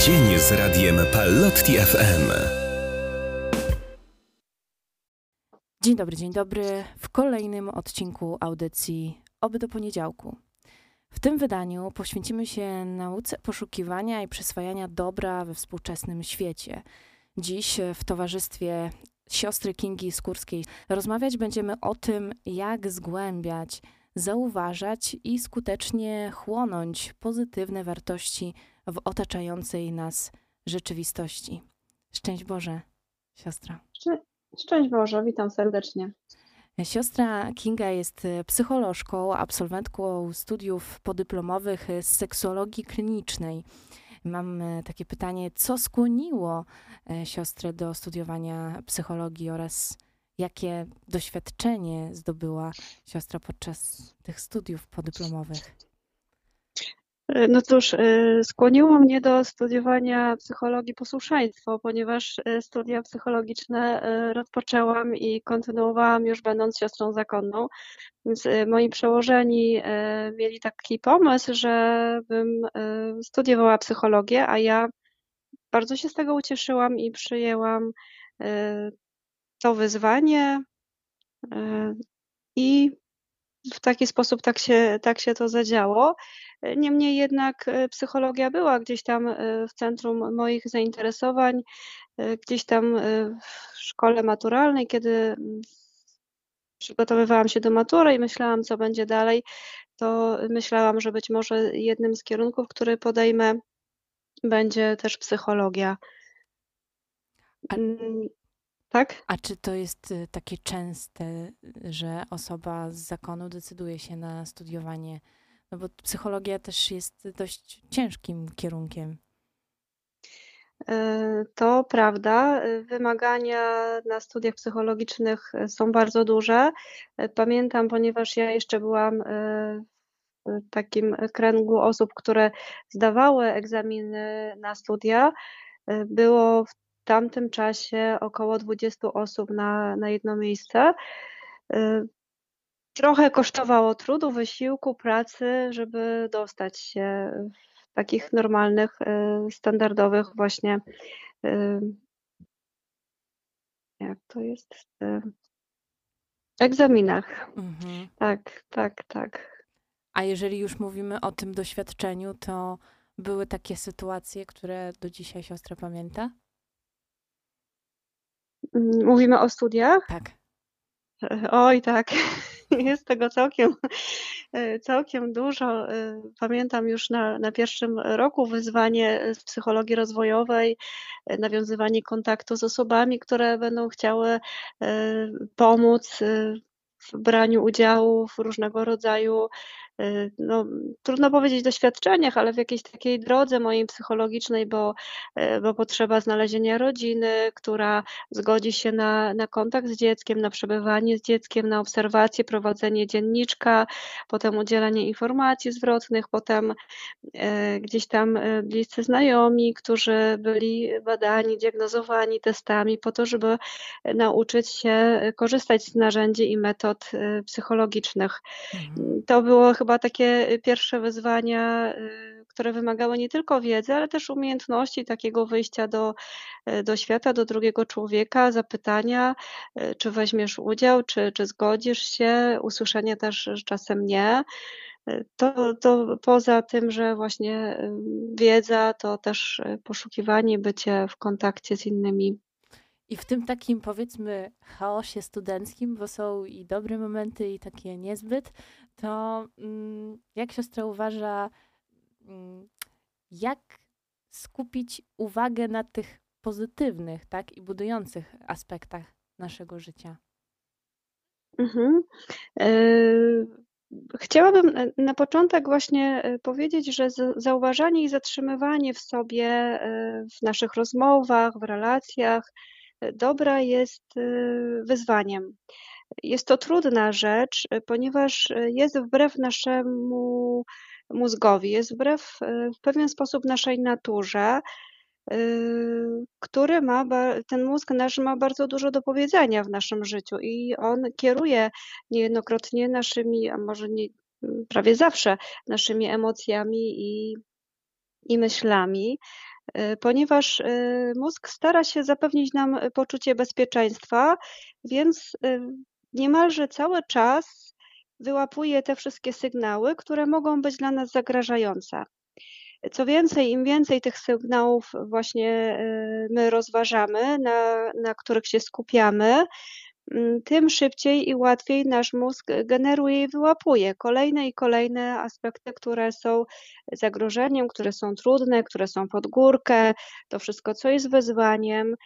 Dzień z radiem Pallotti FM. Dzień dobry, dzień dobry. W kolejnym odcinku audycji Oby do poniedziałku. W tym wydaniu poświęcimy się nauce poszukiwania i przyswajania dobra we współczesnym świecie. Dziś w towarzystwie siostry Kingi Skórskiej rozmawiać będziemy o tym, jak zgłębiać, zauważać i skutecznie chłonąć pozytywne wartości w otaczającej nas rzeczywistości. Szczęść Boże, siostra. Szczęść Boże, witam serdecznie. Siostra Kinga jest psycholożką, absolwentką studiów podyplomowych z seksuologii klinicznej. Mam e, takie pytanie, co skłoniło e, siostrę do studiowania psychologii oraz jakie doświadczenie zdobyła siostra podczas tych studiów podyplomowych? E, no cóż, e, skłoniło mnie do studiowania psychologii posłuszeństwo, ponieważ e, studia psychologiczne rozpoczęłam i kontynuowałam już będąc siostrą zakonną. Więc moi przełożeni mieli taki pomysł, żebym studiowała psychologię, a ja bardzo się z tego ucieszyłam i przyjęłam to wyzwanie i w taki sposób tak się, tak się to zadziało. Niemniej jednak e, psychologia była gdzieś tam e, w centrum moich zainteresowań, e, gdzieś tam w szkole maturalnej, kiedy mm, przygotowywałam się do matury i myślałam, co będzie dalej, to myślałam, że być może jednym z kierunków, który podejmę, będzie też psychologia. Mm, tak? A czy to jest takie częste, że osoba z zakonu decyduje się na studiowanie? No bo psychologia też jest dość ciężkim kierunkiem. E, to prawda. Wymagania na studiach psychologicznych są bardzo duże. E, pamiętam, ponieważ ja jeszcze byłam e, w takim kręgu osób, które zdawały egzaminy na studia. Było w tamtym czasie około 20 osób na, na jedno miejsce. Y, trochę kosztowało trudu, wysiłku, pracy, żeby dostać się w takich normalnych, y, standardowych właśnie y, jak to jest? Egzaminach. Mhm. Tak, tak, tak. A jeżeli już mówimy o tym doświadczeniu, to były takie sytuacje, które do dzisiaj siostra pamięta? Mm, mówimy o studiach? Tak. Oj, tak. Jest tego całkiem, całkiem dużo. Pamiętam już na, na pierwszym roku wyzwanie z psychologii rozwojowej, nawiązywanie kontaktu z osobami, które będą chciały e, pomóc e, w braniu udziału w różnego rodzaju no, trudno powiedzieć doświadczeniach, ale w jakiejś takiej drodze mojej psychologicznej, bo, y, bo potrzeba znalezienia rodziny, która zgodzi się na, na kontakt z dzieckiem, na przebywanie z dzieckiem, na obserwację, prowadzenie dzienniczka, potem udzielanie informacji zwrotnych, potem y, gdzieś tam bliscy znajomi, którzy byli badani, diagnozowani testami po to, żeby nauczyć się korzystać z narzędzi i metod psychologicznych. Mhm. To było chyba chyba takie y, pierwsze wyzwania, y, które wymagały nie tylko wiedzy, ale też umiejętności takiego wyjścia do, y, do świata, do drugiego człowieka, zapytania, czy weźmiesz udział, czy, czy zgodzisz się, usłyszenia też, czasem nie. To, to poza tym, że właśnie wiedza, to też poszukiwanie, bycie w kontakcie z innymi i w tym takim powiedzmy chaosie studenckim, bo są i dobre momenty, i takie niezbyt, to mm, jak siostra uważa, mm, jak skupić uwagę na tych pozytywnych, tak, i budujących aspektach naszego życia? Mhm. E, chciałabym na początek właśnie e, powiedzieć, że zauważanie i zatrzymywanie w sobie, e, w naszych rozmowach, w relacjach, dobra jest wyzwaniem. Jest to trudna rzecz, ponieważ jest wbrew naszemu mózgowi, jest wbrew w pewien sposób naszej naturze, który ma, ten mózg nasz ma bardzo dużo do powiedzenia w naszym życiu i on kieruje niejednokrotnie naszymi, a może nie, prawie zawsze naszymi emocjami i, i myślami. Ponieważ mózg stara się zapewnić nam poczucie bezpieczeństwa, więc niemalże cały czas wyłapuje te wszystkie sygnały, które mogą być dla nas zagrażające. Co więcej, im więcej tych sygnałów właśnie my rozważamy, na, na których się skupiamy, tym szybciej i łatwiej nasz mózg generuje i wyłapuje kolejne i kolejne aspekty, które są zagrożeniem, które są trudne, które są pod górkę, to wszystko, co jest wyzwaniem.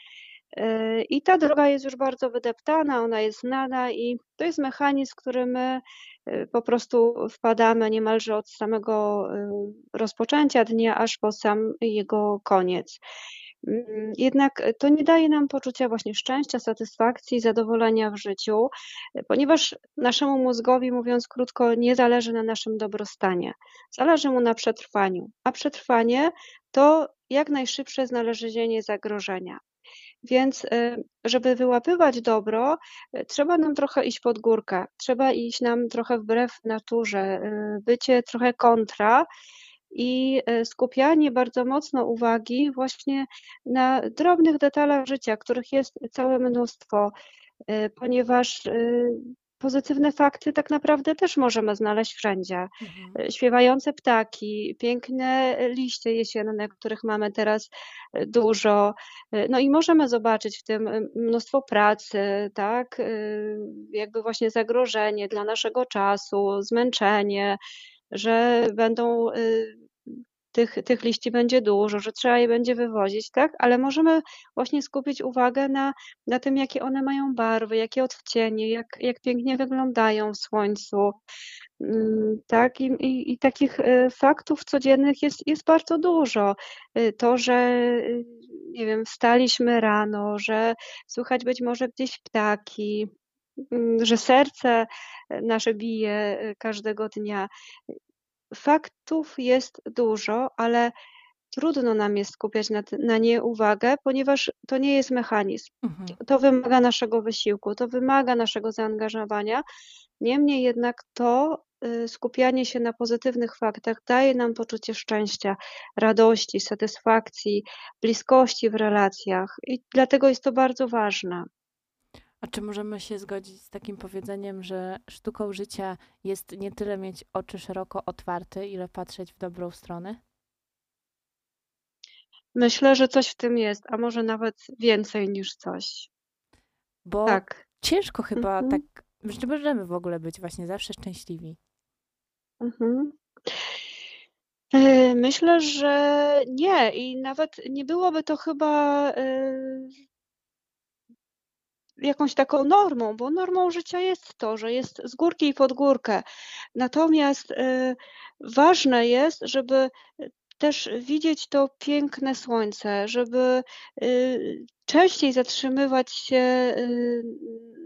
Y, I ta droga jest już bardzo wydeptana, ona jest znana i to jest mechanizm, w który my y, po prostu wpadamy niemalże od samego y, rozpoczęcia dnia aż po sam jego koniec. Mm, jednak to nie daje nam poczucia właśnie szczęścia, satysfakcji, zadowolenia w życiu, ponieważ naszemu mózgowi, mówiąc krótko, nie zależy na naszym dobrostanie. Zależy mu na przetrwaniu, a przetrwanie to jak najszybsze znalezienie zagrożenia. Więc, y, żeby wyłapywać dobro, trzeba nam trochę iść pod górkę, trzeba iść nam trochę wbrew naturze, bycie trochę kontra, i e, skupianie bardzo mocno uwagi właśnie na drobnych detalach życia, których jest całe mnóstwo, e, ponieważ e, pozytywne fakty tak naprawdę też możemy znaleźć wszędzie. Mhm. Śpiewające ptaki, piękne liście jesienne, których mamy teraz dużo. No i możemy zobaczyć w tym mnóstwo pracy, tak? Jakby właśnie zagrożenie dla naszego czasu, zmęczenie, że będą tych, tych liści będzie dużo, że trzeba je będzie wywozić, tak? Ale możemy właśnie skupić uwagę na, na tym, jakie one mają barwy, jakie odcienie, jak, jak pięknie wyglądają w słońcu. Mm, tak, I, i, i takich y, faktów codziennych jest, jest bardzo dużo. Y, to, że nie wiem, wstaliśmy rano, że słychać być może gdzieś ptaki, mm, że serce nasze bije każdego dnia. Faktów jest dużo, ale trudno nam jest skupiać na, na nie uwagę, ponieważ to nie jest mechanizm. Mhm. To wymaga naszego wysiłku, to wymaga naszego zaangażowania. Niemniej jednak to y, skupianie się na pozytywnych faktach daje nam poczucie szczęścia, radości, satysfakcji, bliskości w relacjach i dlatego jest to bardzo ważne. A czy możemy się zgodzić z takim powiedzeniem, że sztuką życia jest nie tyle mieć oczy szeroko otwarte, ile patrzeć w dobrą stronę? Myślę, że coś w tym jest, a może nawet więcej niż coś. Bo tak. ciężko chyba mhm. tak, że możemy w ogóle być właśnie zawsze szczęśliwi. Mhm. E, myślę, że nie i nawet nie byłoby to chyba e, jakąś taką normą, bo normą życia jest to, że jest z górki i pod górkę. Natomiast y, ważne jest, żeby też widzieć to piękne słońce, żeby y, częściej zatrzymywać się y,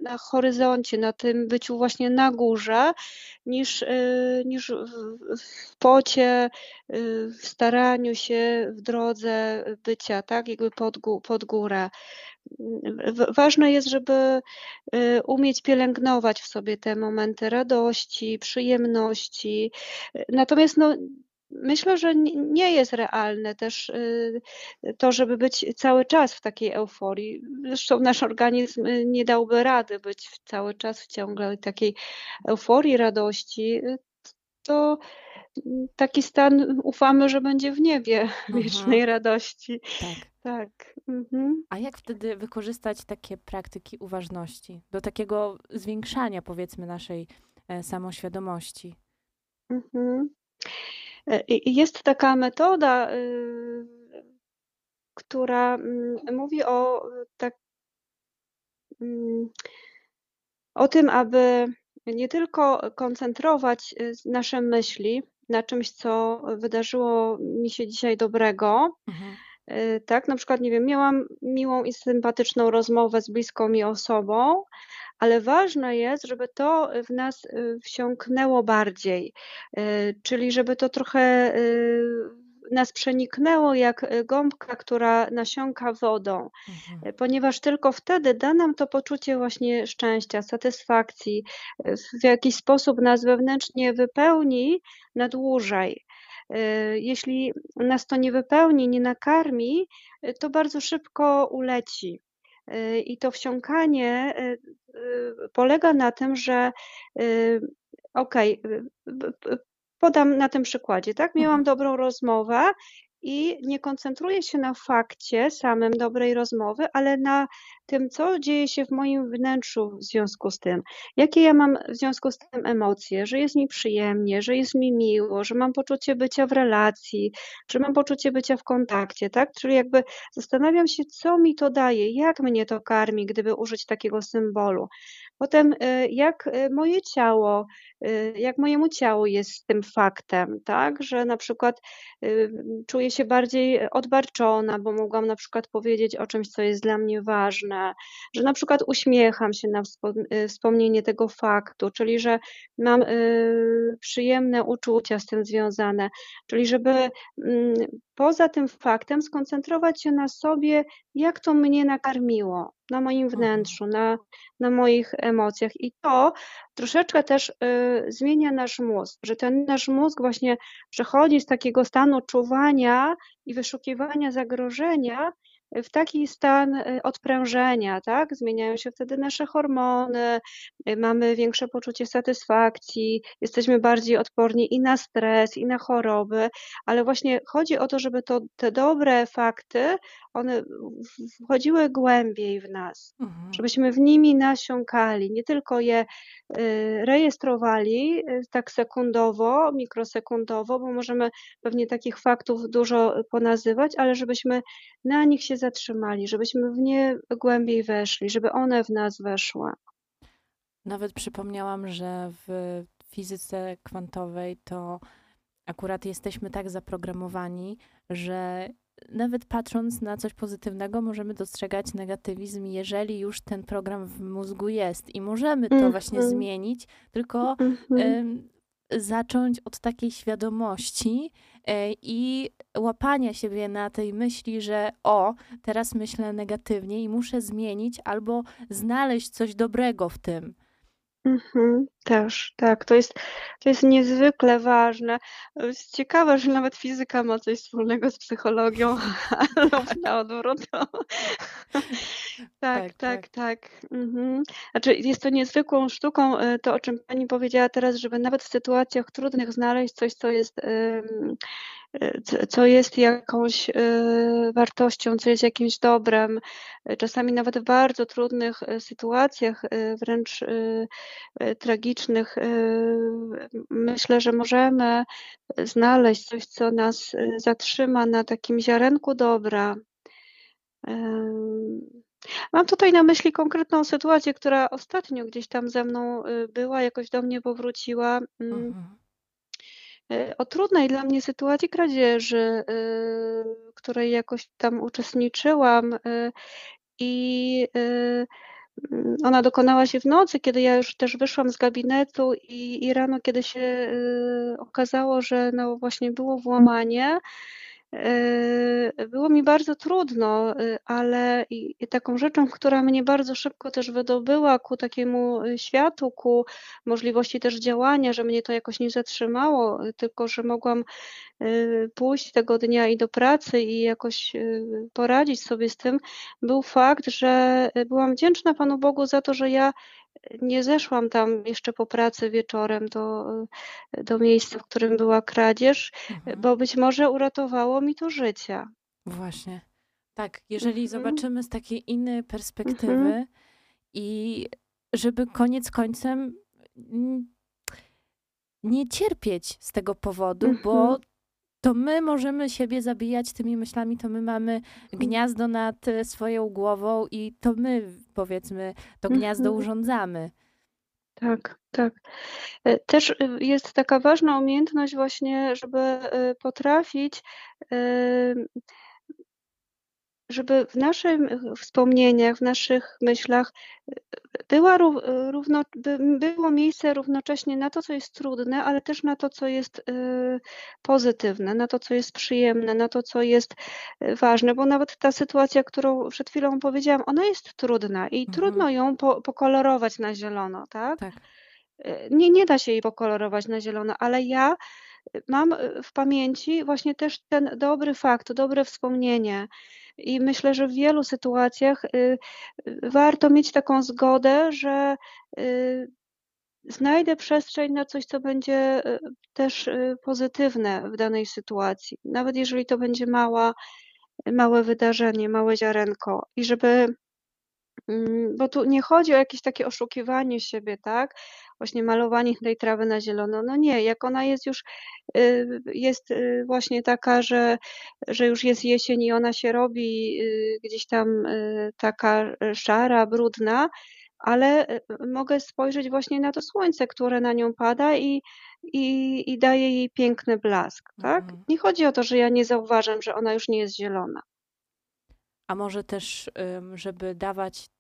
na horyzoncie, na tym byciu właśnie na górze, niż, niż w pocie, w staraniu się w drodze bycia, tak, jakby pod, pod górę ważne jest, żeby y, umieć pielęgnować w sobie te momenty radości, przyjemności. Natomiast no, myślę, że nie jest realne też y, to, żeby być cały czas w takiej euforii. Zresztą nasz organizm y, nie dałby rady być cały czas w ciągle takiej euforii, radości. To taki stan ufamy, że będzie w niebie Aha. wiecznej radości. Tak. Tak. Mhm. A jak wtedy wykorzystać takie praktyki uważności do takiego zwiększania, powiedzmy, naszej e, samoświadomości? Mhm. E, jest taka metoda, y, która mm, mówi o tak, mm, o tym, aby nie tylko koncentrować y, nasze myśli na czymś, co wydarzyło mi się dzisiaj dobrego, mhm. Y, tak, na przykład, nie wiem, miałam miłą i sympatyczną rozmowę z bliską mi osobą, ale ważne jest, żeby to w nas y, wsiąknęło bardziej, y, czyli żeby to trochę nas przeniknęło jak gąbka, która nasiąka wodą, mhm. ponieważ tylko wtedy da nam to poczucie właśnie szczęścia, satysfakcji, w jakiś sposób nas wewnętrznie wypełni na dłużej. Jeśli nas to nie wypełni, nie nakarmi, to bardzo szybko uleci. I to wsiąkanie polega na tym, że okej, podam na tym przykładzie, tak? Miałam Mhm. dobrą rozmowę i nie koncentruję się na fakcie samym dobrej rozmowy, ale na tym, co dzieje się w moim wnętrzu w związku z tym. Jakie ja mam w związku z tym emocje, że jest mi przyjemnie, że jest mi miło, że mam poczucie bycia w relacji, że mam poczucie bycia w kontakcie, tak? Czyli jakby zastanawiam się, co mi to daje, jak mnie to karmi, gdyby użyć takiego symbolu. Potem, y, jak y, moje ciało, y, jak mojemu ciału jest z tym faktem, tak? Że na przykład czuję się bardziej odbarczona, bo mogłam na przykład powiedzieć o czymś, co jest dla mnie ważne, że na przykład uśmiecham się na wspomnienie tego faktu, czyli że mam przyjemne uczucia z tym związane, czyli żeby mm, poza tym faktem skoncentrować się na sobie, jak to mnie nakarmiło, na moim Mhm. wnętrzu, na, na moich emocjach. I to troszeczkę też y, zmienia nasz mózg, że ten nasz mózg właśnie przechodzi z takiego stanu czuwania i wyszukiwania zagrożenia w taki stan y, odprężenia, tak? Zmieniają się wtedy nasze hormony, y, mamy większe poczucie satysfakcji, jesteśmy bardziej odporni i na stres, i na choroby, ale właśnie chodzi o to, żeby to, te dobre fakty, one wchodziły głębiej w nas, Mhm. żebyśmy w nimi nasiąkali, nie tylko je y, rejestrowali tak sekundowo, mikrosekundowo, bo możemy pewnie takich faktów dużo ponazywać, ale żebyśmy na nich się zatrzymali, żebyśmy w nie głębiej weszli, żeby one w nas weszły. Nawet przypomniałam, że w fizyce kwantowej to akurat jesteśmy tak zaprogramowani, że nawet patrząc na coś pozytywnego, możemy dostrzegać negatywizm, jeżeli już ten program w mózgu jest i możemy to właśnie Mhm. zmienić, tylko Mhm. em, zacząć od takiej świadomości e, i łapania siebie na tej myśli, że o, teraz myślę negatywnie i muszę zmienić albo znaleźć coś dobrego w tym. Mhm, też, tak. To jest, to jest niezwykle ważne. Jest ciekawe, że nawet fizyka ma coś wspólnego z psychologią, lub na odwrót. Tak, Tak, tak, tak. tak. Mhm. Znaczy, jest to niezwykłą sztuką, y, to o czym pani powiedziała teraz, żeby nawet w sytuacjach trudnych znaleźć coś, co jest, ym, y, co- co jest jakąś y, wartością, co jest jakimś dobrem. Y, Czasami nawet w bardzo trudnych y, sytuacjach, y, wręcz y, y, tragicznych, y, myślę, że możemy znaleźć coś, co nas y, zatrzyma na takim ziarenku dobra. Ym, Mam tutaj na myśli konkretną sytuację, która ostatnio gdzieś tam ze mną y, była, jakoś do mnie powróciła. Mm, Mhm. y, O trudnej dla mnie sytuacji kradzieży, y, której jakoś tam uczestniczyłam y, i y, mm, ona dokonała się w nocy, kiedy ja już też wyszłam z gabinetu i, i rano, kiedy się y, okazało, że no właśnie było włamanie, było mi bardzo trudno, y, ale taką rzeczą, która mnie bardzo szybko też wydobyła ku takiemu y, światu, ku możliwości też działania, że mnie to jakoś nie zatrzymało, tylko że mogłam pójść tego dnia i do pracy i jakoś poradzić sobie z tym, był fakt, że byłam wdzięczna Panu Bogu za to, że ja nie zeszłam tam jeszcze po pracy wieczorem do, do miejsca, w którym była kradzież, Mhm. bo być może uratowało mi to życie. Właśnie. Tak, jeżeli Mhm. zobaczymy z takiej innej perspektywy Mhm. i żeby koniec końcem nie cierpieć z tego powodu, bo Mhm. to my możemy siebie zabijać tymi myślami, to my mamy gniazdo nad e, swoją głową i to my, powiedzmy, to gniazdo Mhm. urządzamy. Tak, tak. E, Też y, jest taka ważna umiejętność właśnie, żeby y, potrafić, żeby w naszych wspomnieniach, w naszych myślach y, była y, równo, by, było miejsce równocześnie na to, co jest trudne, ale też na to, co jest pozytywne, na to, co jest przyjemne, na to, co jest ważne, bo nawet ta sytuacja, którą przed chwilą powiedziałam, ona jest trudna i Mhm. trudno ją po, pokolorować na zielono, tak? Tak. Nie, nie da się jej pokolorować na zielono, ale ja mam y, w pamięci właśnie też ten dobry fakt, dobre wspomnienie. I myślę, że w wielu sytuacjach y, warto mieć taką zgodę, że znajdę przestrzeń na coś, co będzie też pozytywne w danej sytuacji. Nawet jeżeli to będzie mała, małe wydarzenie, małe ziarenko. I żeby Mm, bo tu nie chodzi o jakieś takie oszukiwanie siebie, tak? Właśnie malowanie tej trawy na zielono. No nie, jak ona jest już, y, jest y, właśnie taka, że, że już jest jesień i ona się robi y, gdzieś tam taka szara, brudna, ale mogę spojrzeć właśnie na to słońce, które na nią pada i, i, i daje jej piękny blask, tak? Mhm. Nie chodzi o to, że ja nie zauważam, że ona już nie jest zielona. A może też, żeby dawać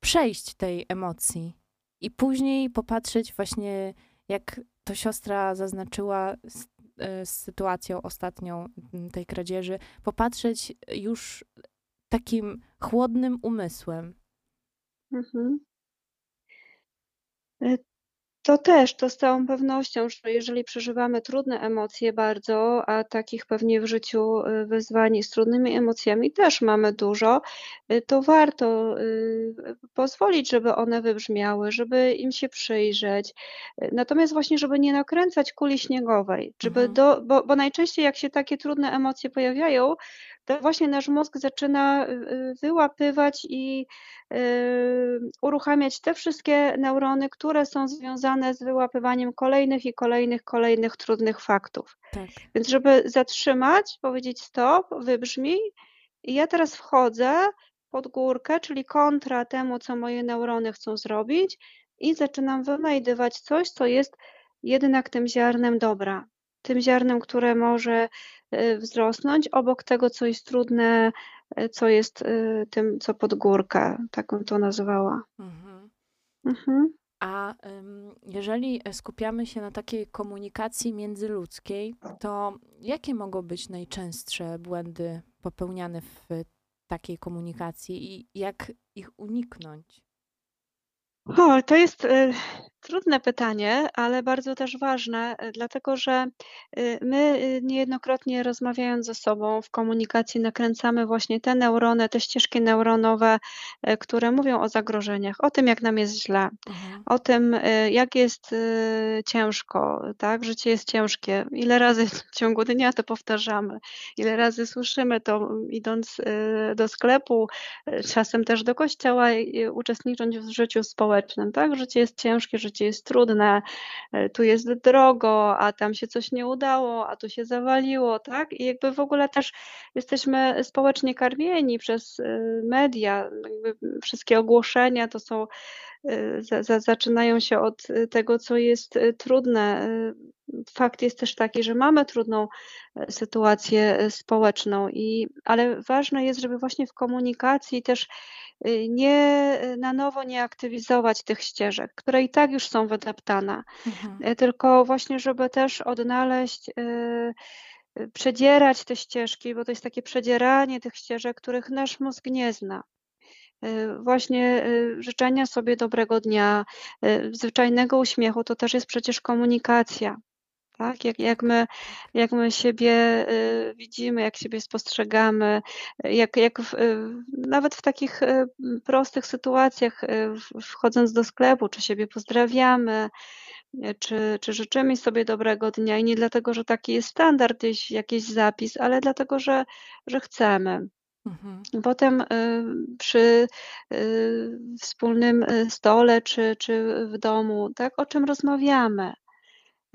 przejść tej emocji i później popatrzeć właśnie, jak to siostra zaznaczyła z, e, z sytuacją ostatnią tej kradzieży, popatrzeć już takim chłodnym umysłem. Mhm. To też, to z całą pewnością, że jeżeli przeżywamy trudne emocje bardzo, a takich pewnie w życiu y, wyzwań z trudnymi emocjami też mamy dużo, y, to warto y, pozwolić, żeby one wybrzmiały, żeby im się przyjrzeć. Natomiast właśnie, żeby nie nakręcać kuli śniegowej, żeby Mhm. do, bo, bo najczęściej jak się takie trudne emocje pojawiają, to właśnie nasz mózg zaczyna wyłapywać i uruchamiać te wszystkie neurony, które są związane z wyłapywaniem kolejnych i kolejnych, kolejnych trudnych faktów. Tak. Więc żeby zatrzymać, powiedzieć stop, wybrzmij i ja teraz wchodzę pod górkę, czyli kontra temu, co moje neurony chcą zrobić i zaczynam wynajdywać coś, co jest jednak tym ziarnem dobra, tym ziarnem, które może y, wzrosnąć obok tego, co jest trudne, co jest tym, co pod górkę, tak bym to nazywała. Mhm. Mhm. A jeżeli skupiamy się na takiej komunikacji międzyludzkiej, to jakie mogą być najczęstsze błędy popełniane w takiej komunikacji i jak ich uniknąć? O, to jest y, trudne pytanie, ale bardzo też ważne, y, dlatego że y, my y, niejednokrotnie rozmawiając ze sobą w komunikacji nakręcamy właśnie te neurony, te ścieżki neuronowe, które mówią o zagrożeniach, o tym, jak nam jest źle, Mhm. o tym, jak jest ciężko, tak? Życie jest ciężkie. Ile razy w ciągu dnia to powtarzamy, ile razy słyszymy to, idąc do sklepu, czasem też do kościoła, uczestnicząc w życiu społecznym społecznym, tak? Życie jest ciężkie, życie jest trudne, e, tu jest drogo, a tam się coś nie udało, a tu się zawaliło, tak? I jakby w ogóle też jesteśmy społecznie karmieni przez e, media, jakby wszystkie ogłoszenia to są e, zaczynają się od tego, co jest trudne. Fakt jest też taki, że mamy trudną sytuację społeczną, i, ale ważne jest, żeby właśnie w komunikacji też Y, nie y, na nowo nie aktywizować tych ścieżek, które i tak już są wydeptane, Mhm. Y, tylko właśnie, żeby też odnaleźć, przedzierać te ścieżki, bo to jest takie przedzieranie tych ścieżek, których nasz mózg nie zna. Właśnie życzenia sobie dobrego dnia, zwyczajnego uśmiechu to też jest przecież komunikacja tak? Jak, jak, my, jak my siebie y, widzimy, jak siebie spostrzegamy, jak, jak w, y, nawet w takich y, prostych sytuacjach, wchodząc do sklepu, czy siebie pozdrawiamy, czy, czy życzymy sobie dobrego dnia i nie dlatego, że taki jest standard, jakiś zapis, ale dlatego, że, że chcemy. Mhm. Potem przy wspólnym stole czy, czy w domu, tak, o czym rozmawiamy.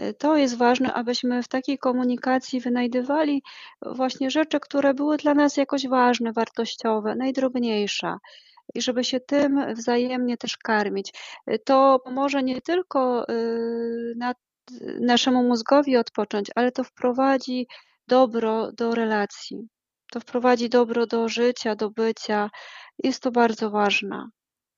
Y, to jest ważne, abyśmy w takiej komunikacji wynajdywali właśnie rzeczy, które były dla nas jakoś ważne, wartościowe, najdrobniejsze i żeby się tym wzajemnie też karmić. Y, to pomoże nie tylko y, na naszemu mózgowi odpocząć, ale to wprowadzi dobro do relacji. To wprowadzi dobro do życia, do bycia. Jest to bardzo ważne.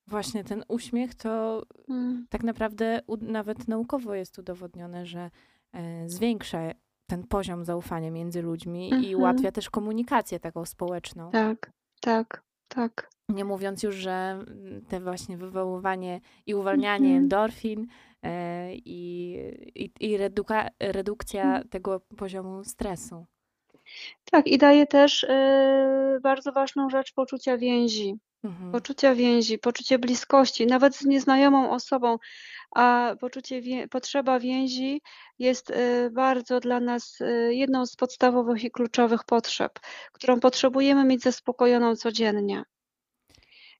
Właśnie ten uśmiech to mm. tak naprawdę nawet naukowo jest udowodnione, że e, zwiększa ten poziom zaufania między ludźmi mm -hmm. i mhm. ułatwia też komunikację taką społeczną. Tak, tak, tak. Nie mówiąc już, że te właśnie wywoływanie i uwalnianie mm -hmm. endorfin e, i, i, i reduka, redukcja Mhm. tego poziomu stresu. Tak, i daje też y, bardzo ważną rzecz poczucia więzi. Mhm. Poczucia więzi, poczucie bliskości, nawet z nieznajomą osobą, a poczucie wię potrzeba więzi jest y, bardzo dla nas y, jedną z podstawowych i kluczowych potrzeb, którą potrzebujemy mieć zaspokojoną codziennie.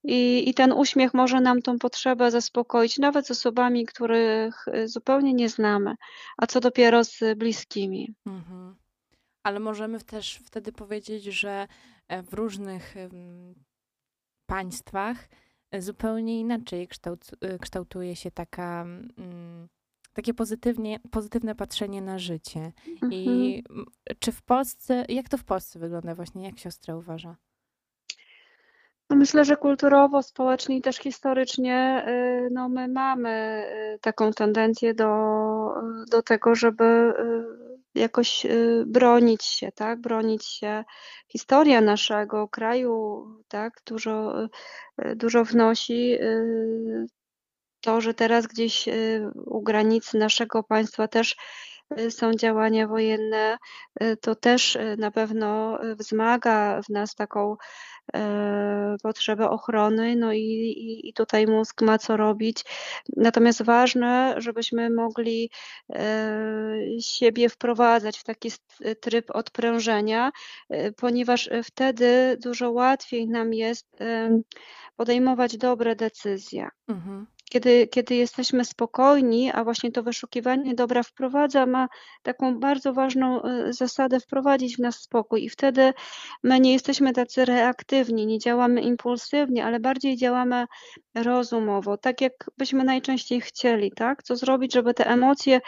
I, I ten uśmiech może nam tą potrzebę zaspokoić, nawet z osobami, których y, zupełnie nie znamy, a co dopiero z bliskimi. Mhm. Ale możemy też wtedy powiedzieć, że e, w różnych państwach e, zupełnie inaczej e, kształtuje się taka, mm, takie pozytywnie, pozytywne patrzenie na życie. Mhm. I czy w Polsce, jak to w Polsce wygląda właśnie, jak siostra uważa? No myślę, że kulturowo, społecznie i też historycznie, y, no my mamy y, taką tendencję do, do tego, żeby y, jakoś y, bronić się, tak? Bronić się. Historia naszego kraju, tak? Dużo, y, dużo wnosi. y, To, że teraz gdzieś y, u granicy naszego państwa też y, są działania wojenne, y, to też y, na pewno y, wzmaga w nas taką potrzebę ochrony, no i, i, tutaj mózg ma co robić. Natomiast ważne, żebyśmy mogli e, siebie wprowadzać w taki st- tryb odprężenia, e, ponieważ wtedy dużo łatwiej nam jest podejmować dobre decyzje. Mhm. Kiedy, kiedy jesteśmy spokojni, a właśnie to wyszukiwanie dobra wprowadza, ma taką bardzo ważną y, zasadę wprowadzić w nas spokój, i wtedy my nie jesteśmy tacy reaktywni, nie działamy impulsywnie, ale bardziej działamy rozumowo, tak jak byśmy najczęściej chcieli, tak? Co zrobić, żeby te emocje,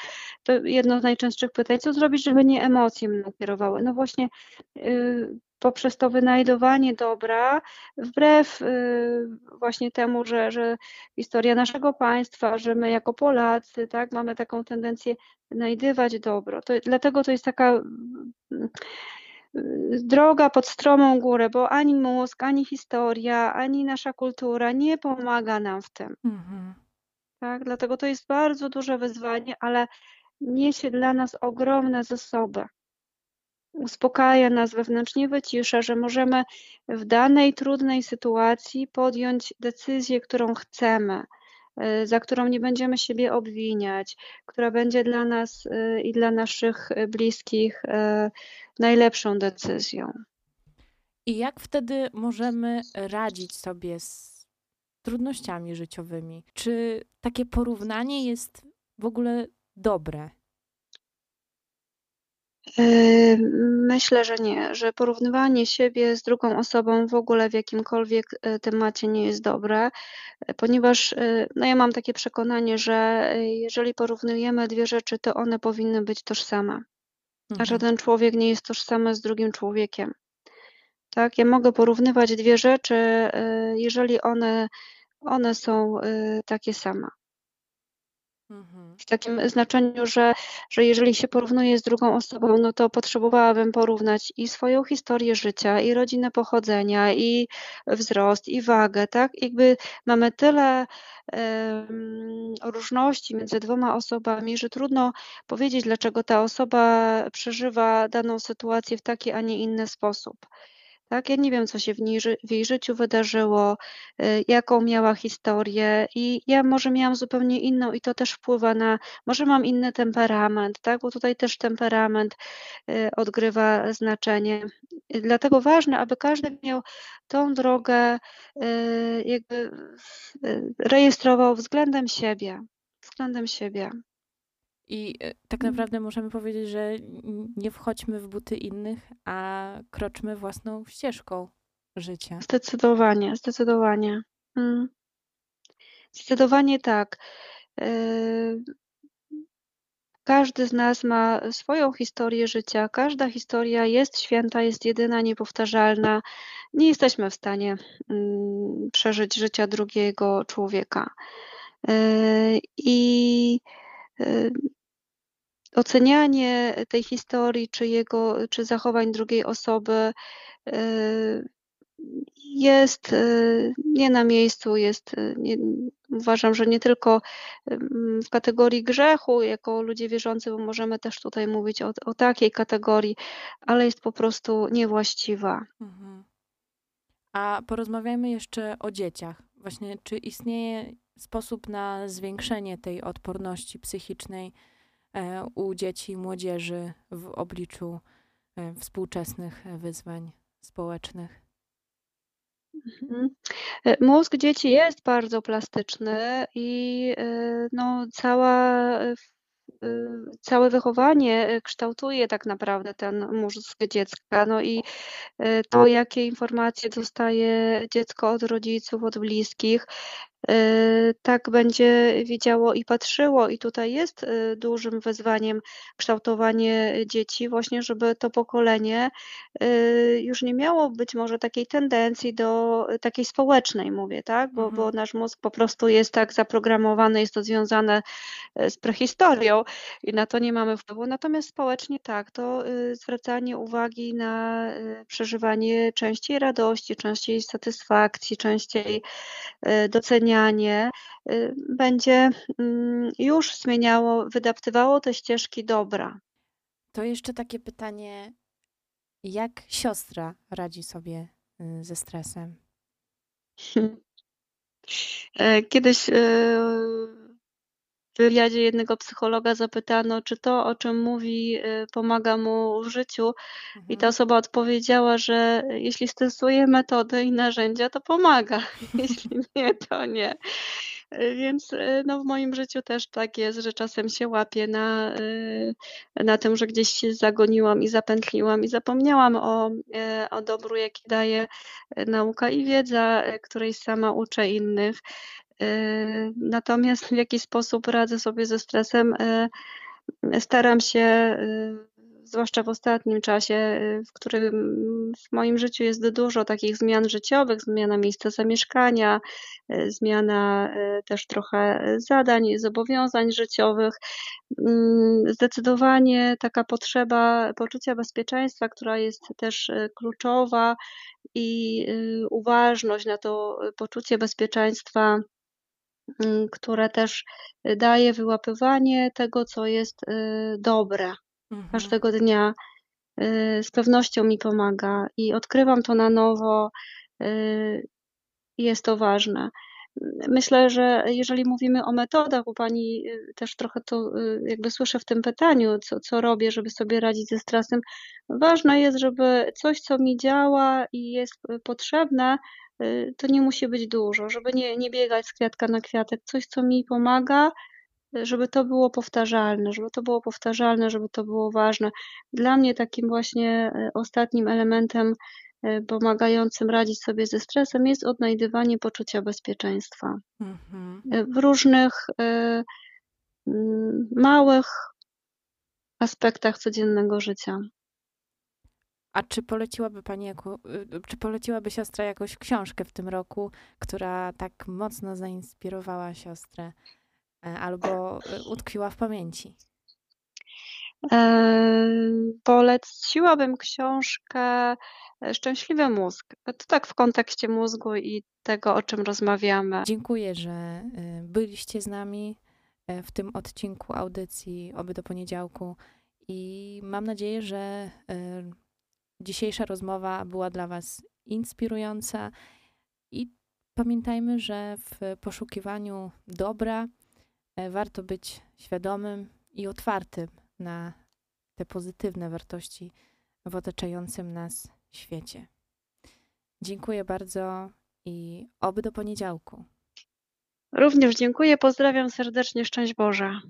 to jedno z najczęstszych pytań, co zrobić, żeby nie emocje mną kierowały? No właśnie. y, poprzez to wynajdowanie dobra, wbrew y, właśnie temu, że, że historia naszego państwa, że my jako Polacy, tak, mamy taką tendencję znajdywać dobro. To, dlatego to jest taka mm, y, droga pod stromą górę, bo ani mózg, ani historia, ani nasza kultura nie pomaga nam w tym. Mhm. Tak? Dlatego to jest bardzo duże wyzwanie, ale niesie dla nas ogromne zasoby. Uspokaja nas wewnętrznie, wycisza, że możemy w danej trudnej sytuacji podjąć decyzję, którą chcemy, y, za którą nie będziemy siebie obwiniać, która będzie dla nas y, i dla naszych bliskich y, najlepszą decyzją. I jak wtedy możemy radzić sobie z trudnościami życiowymi? Czy takie porównanie jest w ogóle dobre? Myślę, że nie, że porównywanie siebie z drugą osobą w ogóle w jakimkolwiek e, temacie nie jest dobre, e, ponieważ e, no ja mam takie przekonanie, że jeżeli porównujemy dwie rzeczy, to one powinny być tożsame, a Mhm. żaden człowiek nie jest tożsamy z drugim człowiekiem. Tak, ja mogę porównywać dwie rzeczy, jeżeli one, one są takie same. Mhm. W takim znaczeniu, że, że jeżeli się porównuje z drugą osobą, no to potrzebowałabym porównać i swoją historię życia, i rodzinę pochodzenia, i wzrost, i wagę, tak? Jakby mamy tyle em, różności między dwoma osobami, że trudno powiedzieć, dlaczego ta osoba przeżywa daną sytuację w taki, a nie inny sposób. Tak, ja nie wiem, co się w, w jej życiu wydarzyło, y, jaką miała historię i ja może miałam zupełnie inną i to też wpływa na, może mam inny temperament, tak, bo tutaj też temperament y, odgrywa znaczenie. Dlatego ważne, aby każdy miał tą drogę y, jakby rejestrował względem siebie, względem siebie. I e, tak Mm. naprawdę możemy powiedzieć, że nie wchodźmy w buty innych, a kroczmy własną ścieżką życia. Zdecydowanie, zdecydowanie. Mm. Zdecydowanie tak. Y, Każdy z nas ma swoją historię życia. Każda historia jest święta, jest jedyna, niepowtarzalna. Nie jesteśmy w stanie mm, przeżyć życia drugiego człowieka. Y, I ocenianie tej historii, czy jego, czy zachowań drugiej osoby y, jest y, nie na miejscu, jest, y, nie, uważam, że nie tylko w kategorii grzechu, jako ludzie wierzący, bo możemy też tutaj mówić o, o takiej kategorii, ale jest po prostu niewłaściwa. Mhm. A porozmawiajmy jeszcze o dzieciach. Właśnie, czy istnieje sposób na zwiększenie tej odporności psychicznej u dzieci i młodzieży w obliczu e, współczesnych wyzwań społecznych? Mhm. E, mózg dzieci jest bardzo plastyczny i no, cała, całe wychowanie kształtuje tak naprawdę ten mózg dziecka. No i to, jakie informacje dostaje dziecko od rodziców, od bliskich, tak będzie widziało i patrzyło. I tutaj jest y, dużym wyzwaniem kształtowanie dzieci, właśnie, żeby to pokolenie y, już nie miało być może takiej tendencji do takiej społecznej, mówię, tak? Bo, bo mhm. nasz mózg po prostu jest tak zaprogramowany, jest to związane z prehistorią i na to nie mamy wpływu. Natomiast społecznie tak, to zwracanie uwagi na przeżywanie częściej radości, częściej satysfakcji, częściej doceniania Y, będzie mm, już zmieniało, wydaptywało te ścieżki dobra. To jeszcze takie pytanie, jak siostra radzi sobie y, ze stresem? E, kiedyś y, wywiadzie jednego psychologa zapytano, czy to, o czym mówi, y, pomaga mu w życiu. I ta mhm. osoba odpowiedziała, że jeśli stosuje metody i narzędzia, to pomaga. Jeśli nie, to nie. Y, więc y, no, w moim życiu też tak jest, że czasem się łapię na, na tym, że gdzieś się zagoniłam i zapętliłam i zapomniałam o, o dobru, jaki daje nauka i wiedza, której sama uczę innych. Natomiast w jaki sposób radzę sobie ze stresem, yy, staram się, yy, zwłaszcza w ostatnim czasie, w którym w moim życiu jest dużo takich zmian życiowych, zmiana miejsca zamieszkania, zmiana też trochę zadań, zobowiązań życiowych. Zdecydowanie taka potrzeba poczucia bezpieczeństwa, która jest też kluczowa i uważność na to poczucie bezpieczeństwa Mm, które też y, daje wyłapywanie tego, co jest y, dobre. Mhm. Każdego dnia y, z pewnością mi pomaga i odkrywam to na nowo. Jest to ważne. Myślę, że jeżeli mówimy o metodach, bo pani też trochę to jakby słyszę w tym pytaniu, co, co robię, żeby sobie radzić ze stresem, ważne jest, żeby coś, co mi działa i jest potrzebne, Y, to nie musi być dużo, żeby nie, nie biegać z kwiatka na kwiatek. Coś, co mi pomaga, y, żeby to było powtarzalne, żeby to było powtarzalne, żeby to było ważne. Dla mnie takim właśnie y, ostatnim elementem pomagającym radzić sobie ze stresem jest odnajdywanie poczucia bezpieczeństwa mhm. w różnych małych aspektach codziennego życia. A czy poleciłaby pani jako, y, czy poleciłaby siostra jakąś książkę w tym roku, która tak mocno zainspirowała siostrę e, albo y, utkwiła w pamięci? poleciłabym książkę e, Szczęśliwy mózg. To tak w kontekście mózgu i tego, o czym rozmawiamy. Dziękuję, że y, byliście z nami e, w tym odcinku audycji Oby do poniedziałku i mam nadzieję, że dzisiejsza rozmowa była dla Was inspirująca i pamiętajmy, że w poszukiwaniu dobra e, warto być świadomym i otwartym na te pozytywne wartości w otaczającym nas świecie. Dziękuję bardzo i oby do poniedziałku. Również dziękuję, pozdrawiam serdecznie, szczęść Boże.